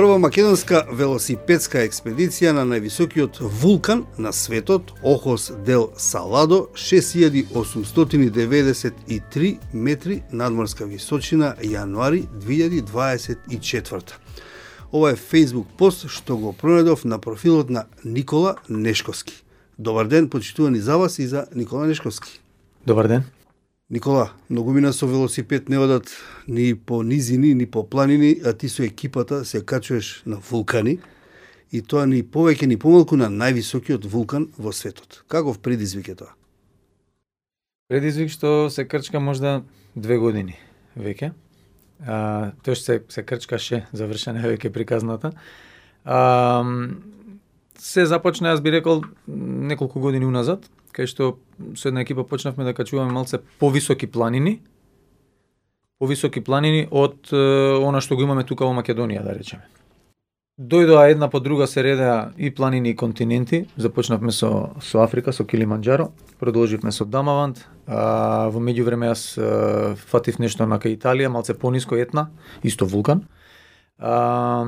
Прва македонска велосипедска експедиција на највисокиот вулкан на светот, Охос дел Саладо, 6893 метри надморска височина, јануари 2024. Ова е Facebook пост што го пронајдов на профилот на Никола Нешковски. Добар ден, почитувани за вас и за Никола Нешковски. Добар ден. Никола, многумина со велосипед не одат ни по низини, ни по планини, а ти со екипата се качуваш на вулкани и тоа ни повеќе ни помалку на највисокиот вулкан во светот. Каков предизвик е тоа? Предизвик што се крчка можда две години веќе. А, тоа што се, се крчкаше, завршена веќе приказната. А, се започна, јас би рекол, неколку години уназад, кај што со една екипа почнавме да качуваме малце повисоки планини, повисоки планини од е, она што го имаме тука во Македонија, да речеме. Дојдоа една по друга се редеа и планини и континенти. Започнавме со со Африка, со Килиманджаро, продолживме со Дамавант, а во меѓувреме јас а, фатив нешто на кај Италија, малце пониско етна, исто вулкан. А,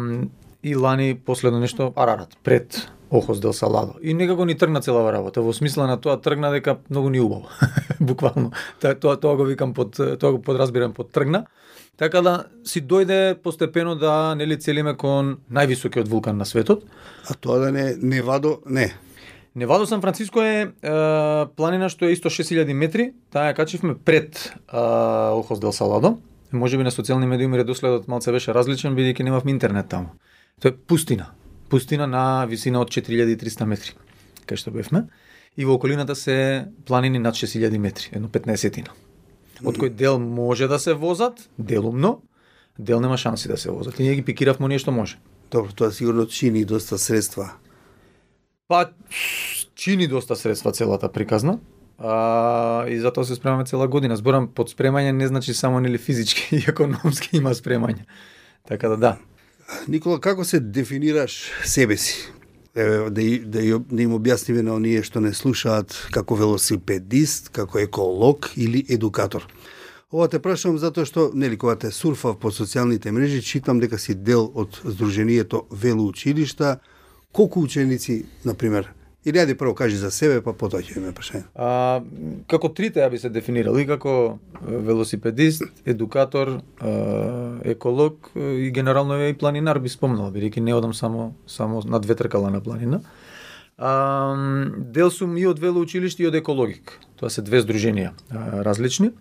и лани последно нешто Арарат, пред Охос дел Саладо. И некако ни тргна целава работа. Во смисла на тоа тргна дека многу ни убаво. Буквално. Тоа, тоа, тоа го викам под тоа го подразбирам под тргна. Така да си дојде постепено да нели целиме кон највисокиот вулкан на светот. А тоа да не Невадо, не. Невадо Сан Франциско е, е планина што е исто 6000 метри, таа ја качивме пред е, Охос дел Саладо. Може би на социјални медиуми редоследот малце беше различен бидејќи немавме интернет таму. Тоа е пустина пустина на висина од 4300 метри, кај што бевме. И во околината се планини над 6000 метри, едно 15-тина. Од кој дел може да се возат, делумно, дел нема шанси да се возат. И ние ги пикиравме оние што може. Добро, тоа сигурно чини доста средства. Па, чини доста средства целата приказна. А, и затоа се спремаме цела година. Зборам под спремање не значи само нели физички и економски има спремање. Така да да. Никола, како се дефинираш себе си? Еве, да, да, да им објасниме на оние што не слушаат како велосипедист, како еколог или едукатор. Ова те прашувам затоа што, нели, кога те сурфав по социјалните мрежи, читам дека си дел од Сдруженијето Велоучилишта. Колку ученици, например, пример, Или ајде прво кажи за себе, па потоа ќе ме прашање. А, како трите ја би се дефинирал и како велосипедист, едукатор, еколог и генерално и планинар би спомнал, бидејќи не одам само само на две тркала на планина. А, дел сум и од велоучилиште и од екологик. Тоа се две здруженија различни.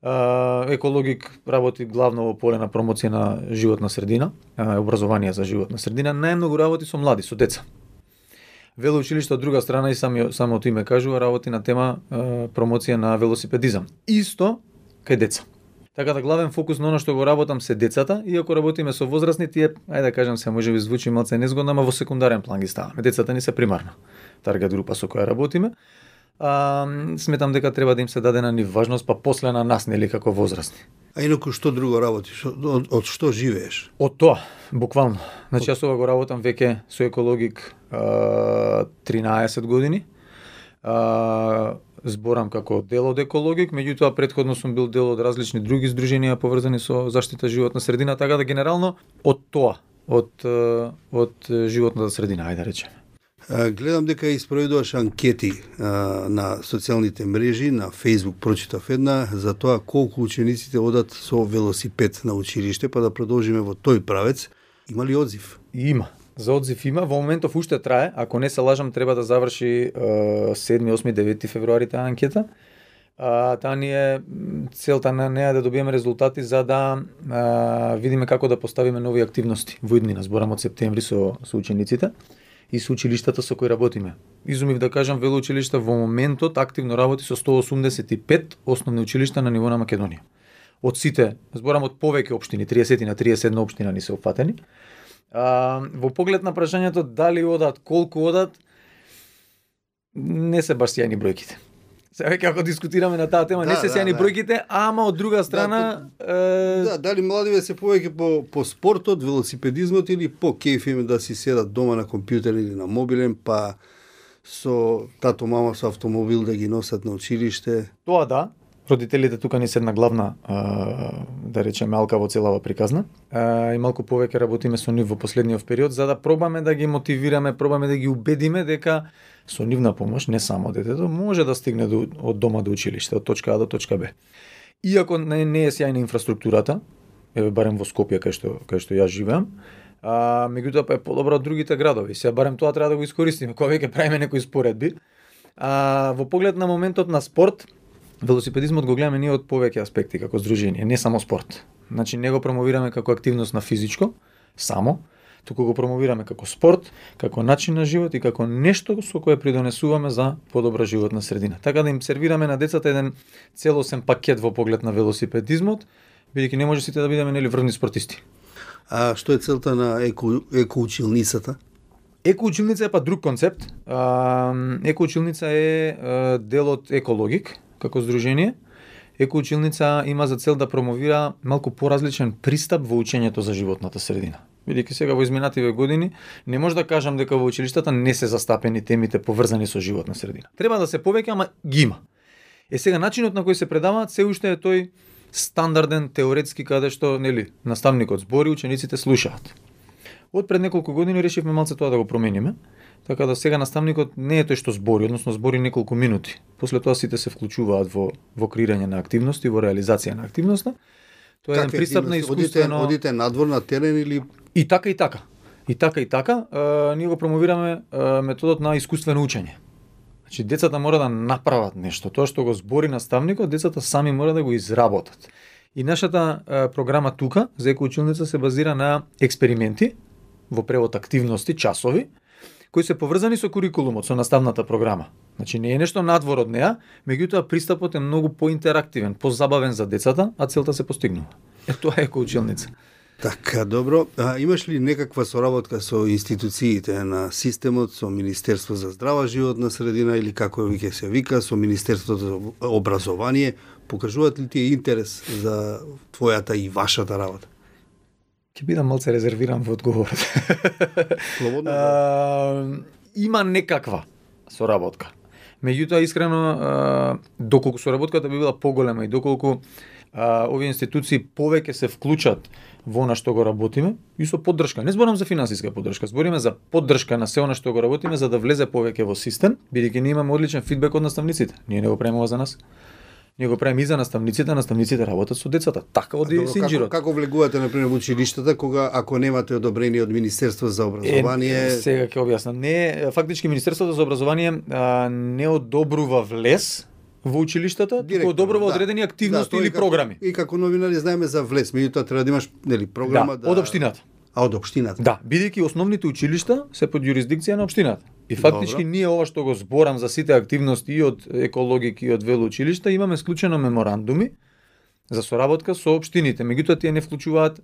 А, екологик работи главно во поле на промоција на животна средина, образование за животна средина, најмногу работи со млади, со деца велоучилиште од друга страна и сами самото име кажува работи на тема е, промоција на велосипедизам. Исто кај деца. Така да главен фокус на она што го работам се децата, иако работиме со возрастни, тие, ајде да кажам се, може би звучи малце незгодно, ама во секундарен план ги ставаме. Децата не се примарна таргет група со која работиме. А, сметам дека треба да им се даде на нив важност, па после на нас, нели, како возрастни. А инаку што друго работиш? Од, од што живееш? Од тоа, буквално. Значи јас ова го работам веќе со екологик а, 13 години. А, зборам како дел од екологик, меѓутоа предходно сум бил дел од различни други здруженија поврзани со заштита животна средина, така да генерално од тоа, од од животната средина, ајде да речеме. Гледам дека испроведуваш анкети а, на социјалните мрежи, на Facebook прочитав една, за тоа колку учениците одат со велосипед на училиште, па да продолжиме во тој правец. Има ли одзив? Има. За одзив има. Во моментов уште трае. Ако не се лажам, треба да заврши 7, 8, 9 февруари таа анкета. А, таа ни е целта на неа да добиеме резултати за да а, видиме како да поставиме нови активности во иднина. Зборам од септември со, со учениците и со училиштата со кои работиме. Изумив да кажам, велоучилишта во моментот активно работи со 185 основни училишта на ниво на Македонија. Од сите, зборам од повеќе општини, 30 на 31 општина ни се опфатени. А, во поглед на прашањето дали одат, колку одат, не се баш сјајни бројките. Сега веќе ако дискутираме на таа тема, да, не се сејани да, бројките, ама од друга страна... Да, е... да, дали младиве се повеќе по, по спортот, велосипедизмот или по кејф да си седат дома на компјутер или на мобилен, па со тато мама со автомобил да ги носат на училиште. Тоа да, родителите тука не се една главна, да речеме, алка во целава приказна. И малку повеќе работиме со нив во последниот период, за да пробаме да ги мотивираме, пробаме да ги убедиме дека со нивна помош, не само детето, може да стигне до, од дома до училиште, од точка А до точка Б. Иако не, не е сјајна инфраструктурата, еве барем во Скопје кај што кај што јас живеам, а меѓутоа па е подобро од другите градови. Сега барем тоа треба да го искористиме, кога веќе правиме некои споредби. А во поглед на моментот на спорт, велосипедизмот го гледаме ние од повеќе аспекти како здружение, не само спорт. Значи не го промовираме како активност на физичко, само, туку го промовираме како спорт, како начин на живот и како нешто со кое придонесуваме за подобра животна средина. Така да им сервираме на децата еден целосен пакет во поглед на велосипедизмот, бидејќи не може сите да бидеме нели врвни спортисти. А што е целта на еко, еко училницата? Еко училница е па друг концепт. Еко училница е дел од Екологик, како здружение. екоучилница има за цел да промовира малку поразличен пристап во учењето за животната средина. Бидејќи сега во изминативе години не може да кажам дека во училиштата не се застапени темите поврзани со животна средина. Треба да се повеќе, ама ги има. Е сега начинот на кој се предаваат се уште е тој стандарден теоретски каде што нели наставникот збори, учениците слушаат. Од пред неколку години решивме малце тоа да го промениме Така да сега наставникот не е тој што збори, односно збори неколку минути. После тоа сите се вклучуваат во во креирање на активности, во реализација на активноста. Тоа е еден пристап на искуствено. Одите, одите надвор на терен или И така и така. И така и така, а, ние го промовираме а, методот на искуствено учење. Значи децата мора да направат нешто, тоа што го збори наставникот, децата сами мора да го изработат. И нашата а, програма тука за екоучилница се базира на експерименти во превод активности, часови, кои се поврзани со курикулумот, со наставната програма. Значи не е нешто надвор од неа, меѓутоа пристапот е многу поинтерактивен, позабавен за децата, а целта се постигнува. Е тоа е коучилница. Така, добро. А, имаш ли некаква соработка со институциите на системот, со Министерство за здрава животна средина или како веќе се вика, со Министерството за образование? Покажуваат ли ти интерес за твојата и вашата работа? Ќе бидам малце резервиран во одговорот. Слободно. а, има некаква соработка. Меѓутоа, искрено, а, доколку соработката би била поголема и доколку а, овие институции повеќе се вклучат во на што го работиме и со поддршка. Не зборам за финансиска поддршка, збориме за поддршка на се она што го работиме за да влезе повеќе во систем, бидејќи ние имаме одличен фидбек од наставниците. Ние не го правиме за нас. Ние го правиме и за наставниците, наставниците работат со децата. Така оди Синџирот. Како, како влегувате на пример во училиштата кога ако немате одобрение од Министерство за образование? Е, сега ќе објаснам. Не, фактички Министерството за образование а, не одобрува влез во училиштата, туку одобрува да. одредени активности да, или како, програми. И како новинари знаеме за влез, меѓутоа треба да имаш нели програма да, да од општината. А од општината? Да, бидејќи основните училишта се под јурисдикција на општината. И фактички Добро. ние ова што го зборам за сите активности и од екологики и од велоучилишта имаме склучено меморандуми за соработка со општините, меѓутоа тие не вклучуваат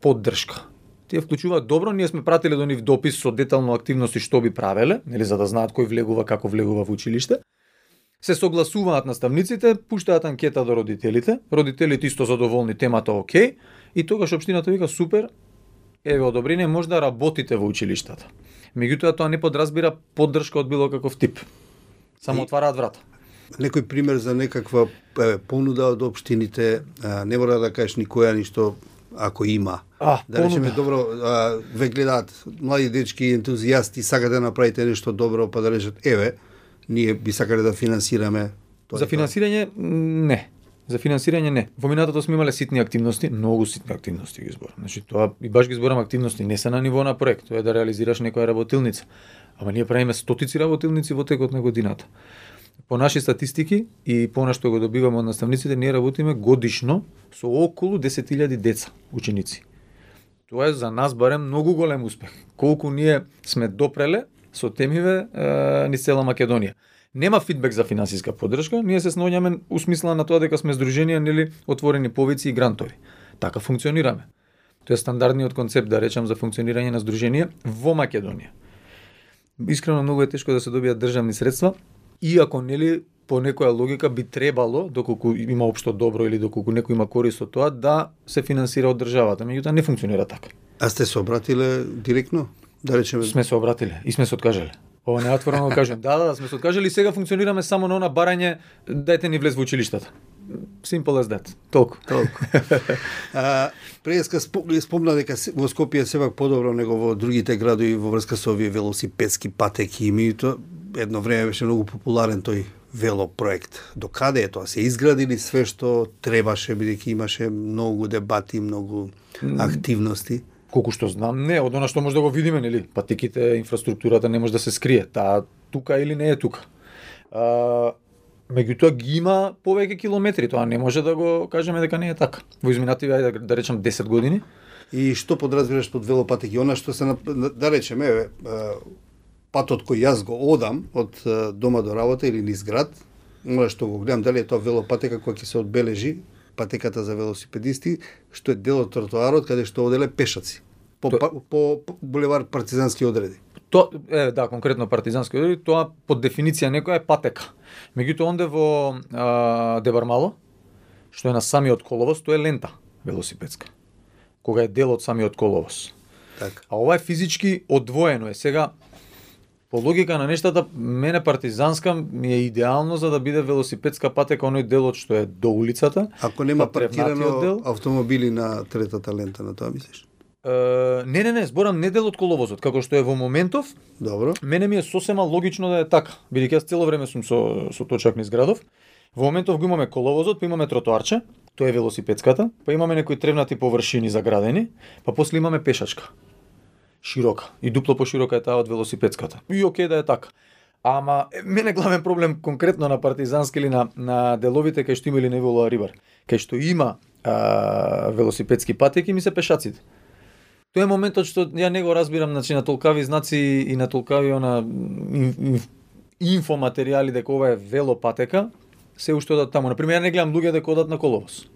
поддршка. Тие вклучуваат добро, ние сме пратиле до нив допис со детално активности што би правеле, нели за да знаат кој влегува, како влегува во училиште. Се согласуваат наставниците, пуштаат анкета до родителите, родителите исто задоволни темата окей, и тогаш општината вика супер, еве одобрение може да работите во училиштата. Меѓутоа тоа не подразбира поддршка од било каков тип. Само и... отвараат врата. Некој пример за некаква е, понуда од општините, а, не мора да кажеш никоја ништо ако има. А, да речеме добро, а, ве гледаат млади дечки ентузијасти, сакат да направите нешто добро, па да речат еве, ние би сакале да финансираме тоа. За финансирање не. За финансирање не. Во минатото сме имале ситни активности, многу ситни активности ги зборам. Значи тоа и баш ги зборам активности, не се на ниво на проект, тоа е да реализираш некоја работилница. Ама ние правиме стотици работилници во текот на годината. По наши статистики и по она што го добиваме од наставниците, ние работиме годишно со околу 10.000 деца, ученици. Тоа е за нас барем многу голем успех. Колку ние сме допреле со темиве е, низ цела Македонија нема фидбек за финансиска поддршка, ние се сноѓаме усмисла на тоа дека сме здруженија нели отворени повици и грантови. Така функционираме. Тоа е стандардниот концепт да речам за функционирање на здруженија во Македонија. Искрено многу е тешко да се добијат државни средства, иако нели по некоја логика би требало, доколку има општо добро или доколку некој има корист од тоа, да се финансира од државата. Меѓутоа не функционира така. А сте се обратиле директно? Да речеме сме се обратиле и сме се откажале. Ова не е отворено да кажем. Да, да, да, сме се откажали, сега функционираме само на она барање, дајте ни влез во училиштата. Simple as that. Толку. Толку. а, Преска спомна дека во Скопје сепак подобро него во другите градови во врска со овие велосипедски патеки и тоа едно време беше многу популарен тој вело проект. До каде е тоа? Се изградили све што требаше, бидејќи имаше многу дебати, многу активности? Колку што знам, не, од она што може да го видиме, нели? Патиките, инфраструктурата не може да се скрие. Таа тука или не е тука. А, меѓутоа ги има повеќе километри, тоа не може да го кажеме дека не е така. Во изминативи да, да речам 10 години. И што подразбираш под велопатеки? Она што се да речеме, еве, патот кој јас го одам од дома до работа или низ град, може што го гледам дали е тоа велопатека која ќе се одбележи, патеката за велосипедисти, што е дел од тротоарот каде што оделе пешаци по, То... по, по, по булевар партизански одреди. То, е, да, конкретно партизански одреди, тоа под дефиниција некоја е патека. Меѓутоа онде во а, Дебармало, што е на самиот коловоз, тоа е лента велосипедска. Кога е дел од самиот коловоз. Так. А ова е физички одвоено е. Сега по логика на нештата, мене партизанска ми е идеално за да биде велосипедска патека оној делот што е до улицата. Ако нема па паркирано дел, автомобили на третата лента на тоа мислиш? не, не, не, зборам не дел од коловозот, како што е во моментов. Добро. Мене ми е сосема логично да е така, бидејќи јас цело време сум со со точак низ градов. Во моментов го имаме коловозот, па имаме тротоарче, тоа е велосипедската, па имаме некои тревнати површини заградени, па после имаме пешачка. Широка. И дупло поширока е таа од велосипедската. И оке да е така. Ама мене главен проблем конкретно на партизански или на, на деловите кај што има или не Рибар, кај што има а, велосипедски патеки ми се пешаците. Тоа е моментот што ја не го разбирам, значи на толкави знаци и на толкави она инфоматеријали дека ова е велопатека, се уште одат таму. Например, ја не гледам луѓе дека одат на коловоз.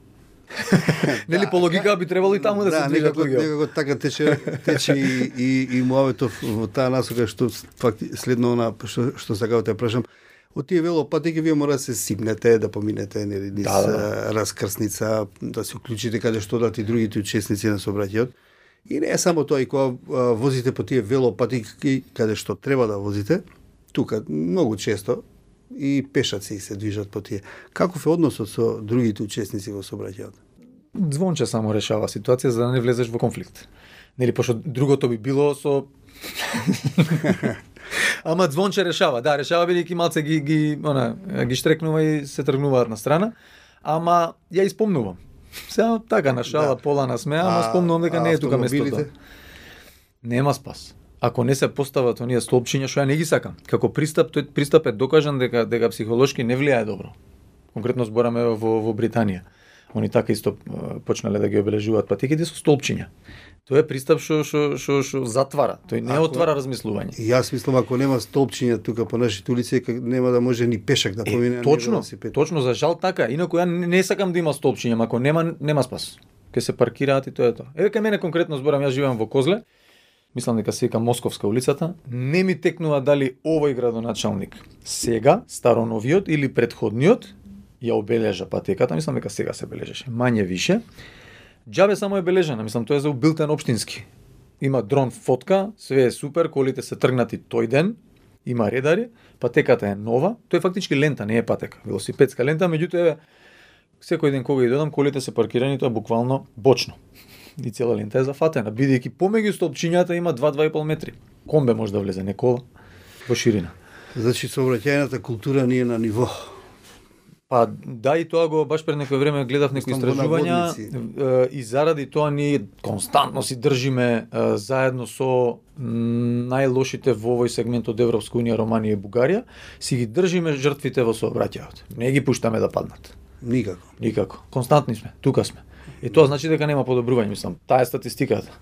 Нели по логика би требало и таму да, да се движат луѓе. Некако така тече тече и и, и муаветов во таа насока што факти следно на што што сакав да те прашам. Од тие велопатеки вие мора да се сипнете, да поминете нели низ да, да, да. раскрсница, да се уклучите каде што одат и другите учесници на сообраќајот. И не е само тоа, и кога возите по тие велопатики, каде што треба да возите, тука многу често и пешаци се движат по тие. Каков е односот со другите учесници во сообраќајот? Звонче само решава ситуација за да не влезеш во конфликт. Нели пошто другото би било со Ама звонче решава, да, решава бидејќи малце ги ги она ги штрекнува и се тргнуваат на страна. Ама ја испомнувам Сега така на шала, да. пола на смеа, ама спомнувам дека не е тука местото. Нема спас. Ако не се постават оние столпчиња што ја не ги сакам. Како пристап, тој пристап е докажан дека дека психолошки не влијае добро. Конкретно збораме во во Британија. Они така исто почнале да ги обележуваат патиките со столпчиња. Тоа е пристап што што што што затвара. Тој не ако, отвара размислување. Јас мислам ако нема столпчиња тука по нашите улици нема да може ни пешак да помине. Е, точно, точно за жал така. Инаку ја не сакам да има столпчиња, ако нема нема спас. Ке се паркираат и тоа е тоа. Еве кај мене конкретно зборам, јас живеам во Козле мислам дека се вика Московска улицата, не ми текнува дали овој градоначалник сега, староновиот или предходниот, ја обележа патеката, мислам дека сега се бележеше, мање више. Джабе само е бележена, мислам тоа е за убилтен општински. Има дрон фотка, све е супер, колите се тргнати тој ден, има редари, патеката е нова, тоа е фактички лента, не е патека, велосипедска лента, меѓутоа секој ден кога идам колите се паркирани, тоа буквално бочно и цела лента е зафатена, бидејќи помеѓу столпчињата има 2-2,5 метри. Комбе може да влезе, не кола, во ширина. Значи, сообраќајната култура не е на ниво. Па да и тоа го баш пред некој време гледав некои истражувања и заради тоа ние константно си држиме заедно со најлошите во овој сегмент од Европска унија, Романија и Бугарија, си ги држиме жртвите во сообраќајот. Не ги пуштаме да паднат. Никако. Никако. Константни сме, тука сме. И тоа значи дека нема подобрување, мислам. Таа е статистиката.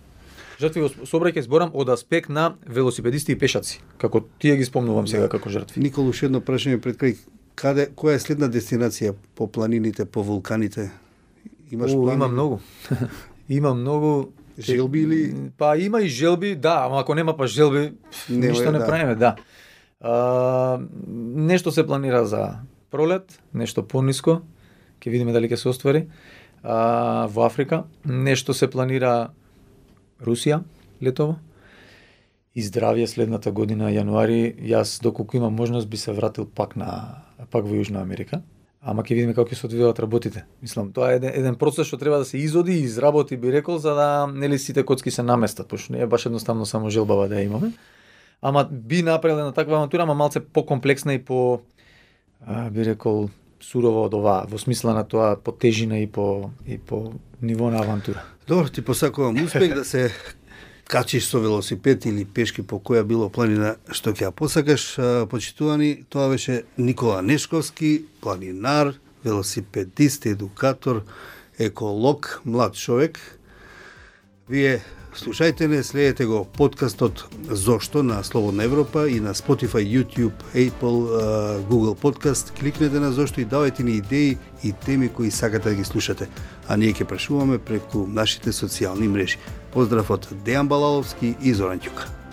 Жртви во сообраќај зборам од аспект на велосипедисти и пешаци, како тие ги спомнувам сега како жртви. Николу уште едно прашање пред крај. Каде која е следна дестинација по планините, по вулканите? Имаш О, плани? Има многу. има многу Желби или Па има и желби, да, ама ако нема па желби, не, ништо не да. правиме, да. А, нешто се планира за пролет, нешто пониско, ќе видиме дали ќе се оствари а, во Африка. Нешто се планира Русија летово. и здравје следната година јануари, јас доколку имам можност би се вратил пак на пак во Јужна Америка. Ама ќе видиме како ќе се одвиваат работите. Мислам, тоа е еден, еден процес што треба да се изоди и изработи, би рекол, за да нели сите коцки се наместат, пошто не е баш едноставно само желбава да ја имаме. Ама би направил на таква авантура, ама малце покомплексна и по а, би рекол сурово од ова, во смисла на тоа по тежина и по и по ниво на авантура. Добро, ти посакувам успех да се качиш со велосипед или пешки по која било планина што ќе ја посакаш, почитувани, тоа беше Никола Нешковски, планинар, велосипедист, едукатор, еколог, млад човек. Вие Слушајте не, следете го подкастот Зошто на Слободна Европа и на Spotify, YouTube, Apple, Google Podcast. Кликнете на Зошто и давајте ни идеи и теми кои сакате да ги слушате. А ние ќе прашуваме преку нашите социјални мрежи. Поздрав од Дејан Балаловски и Зоран Ќука.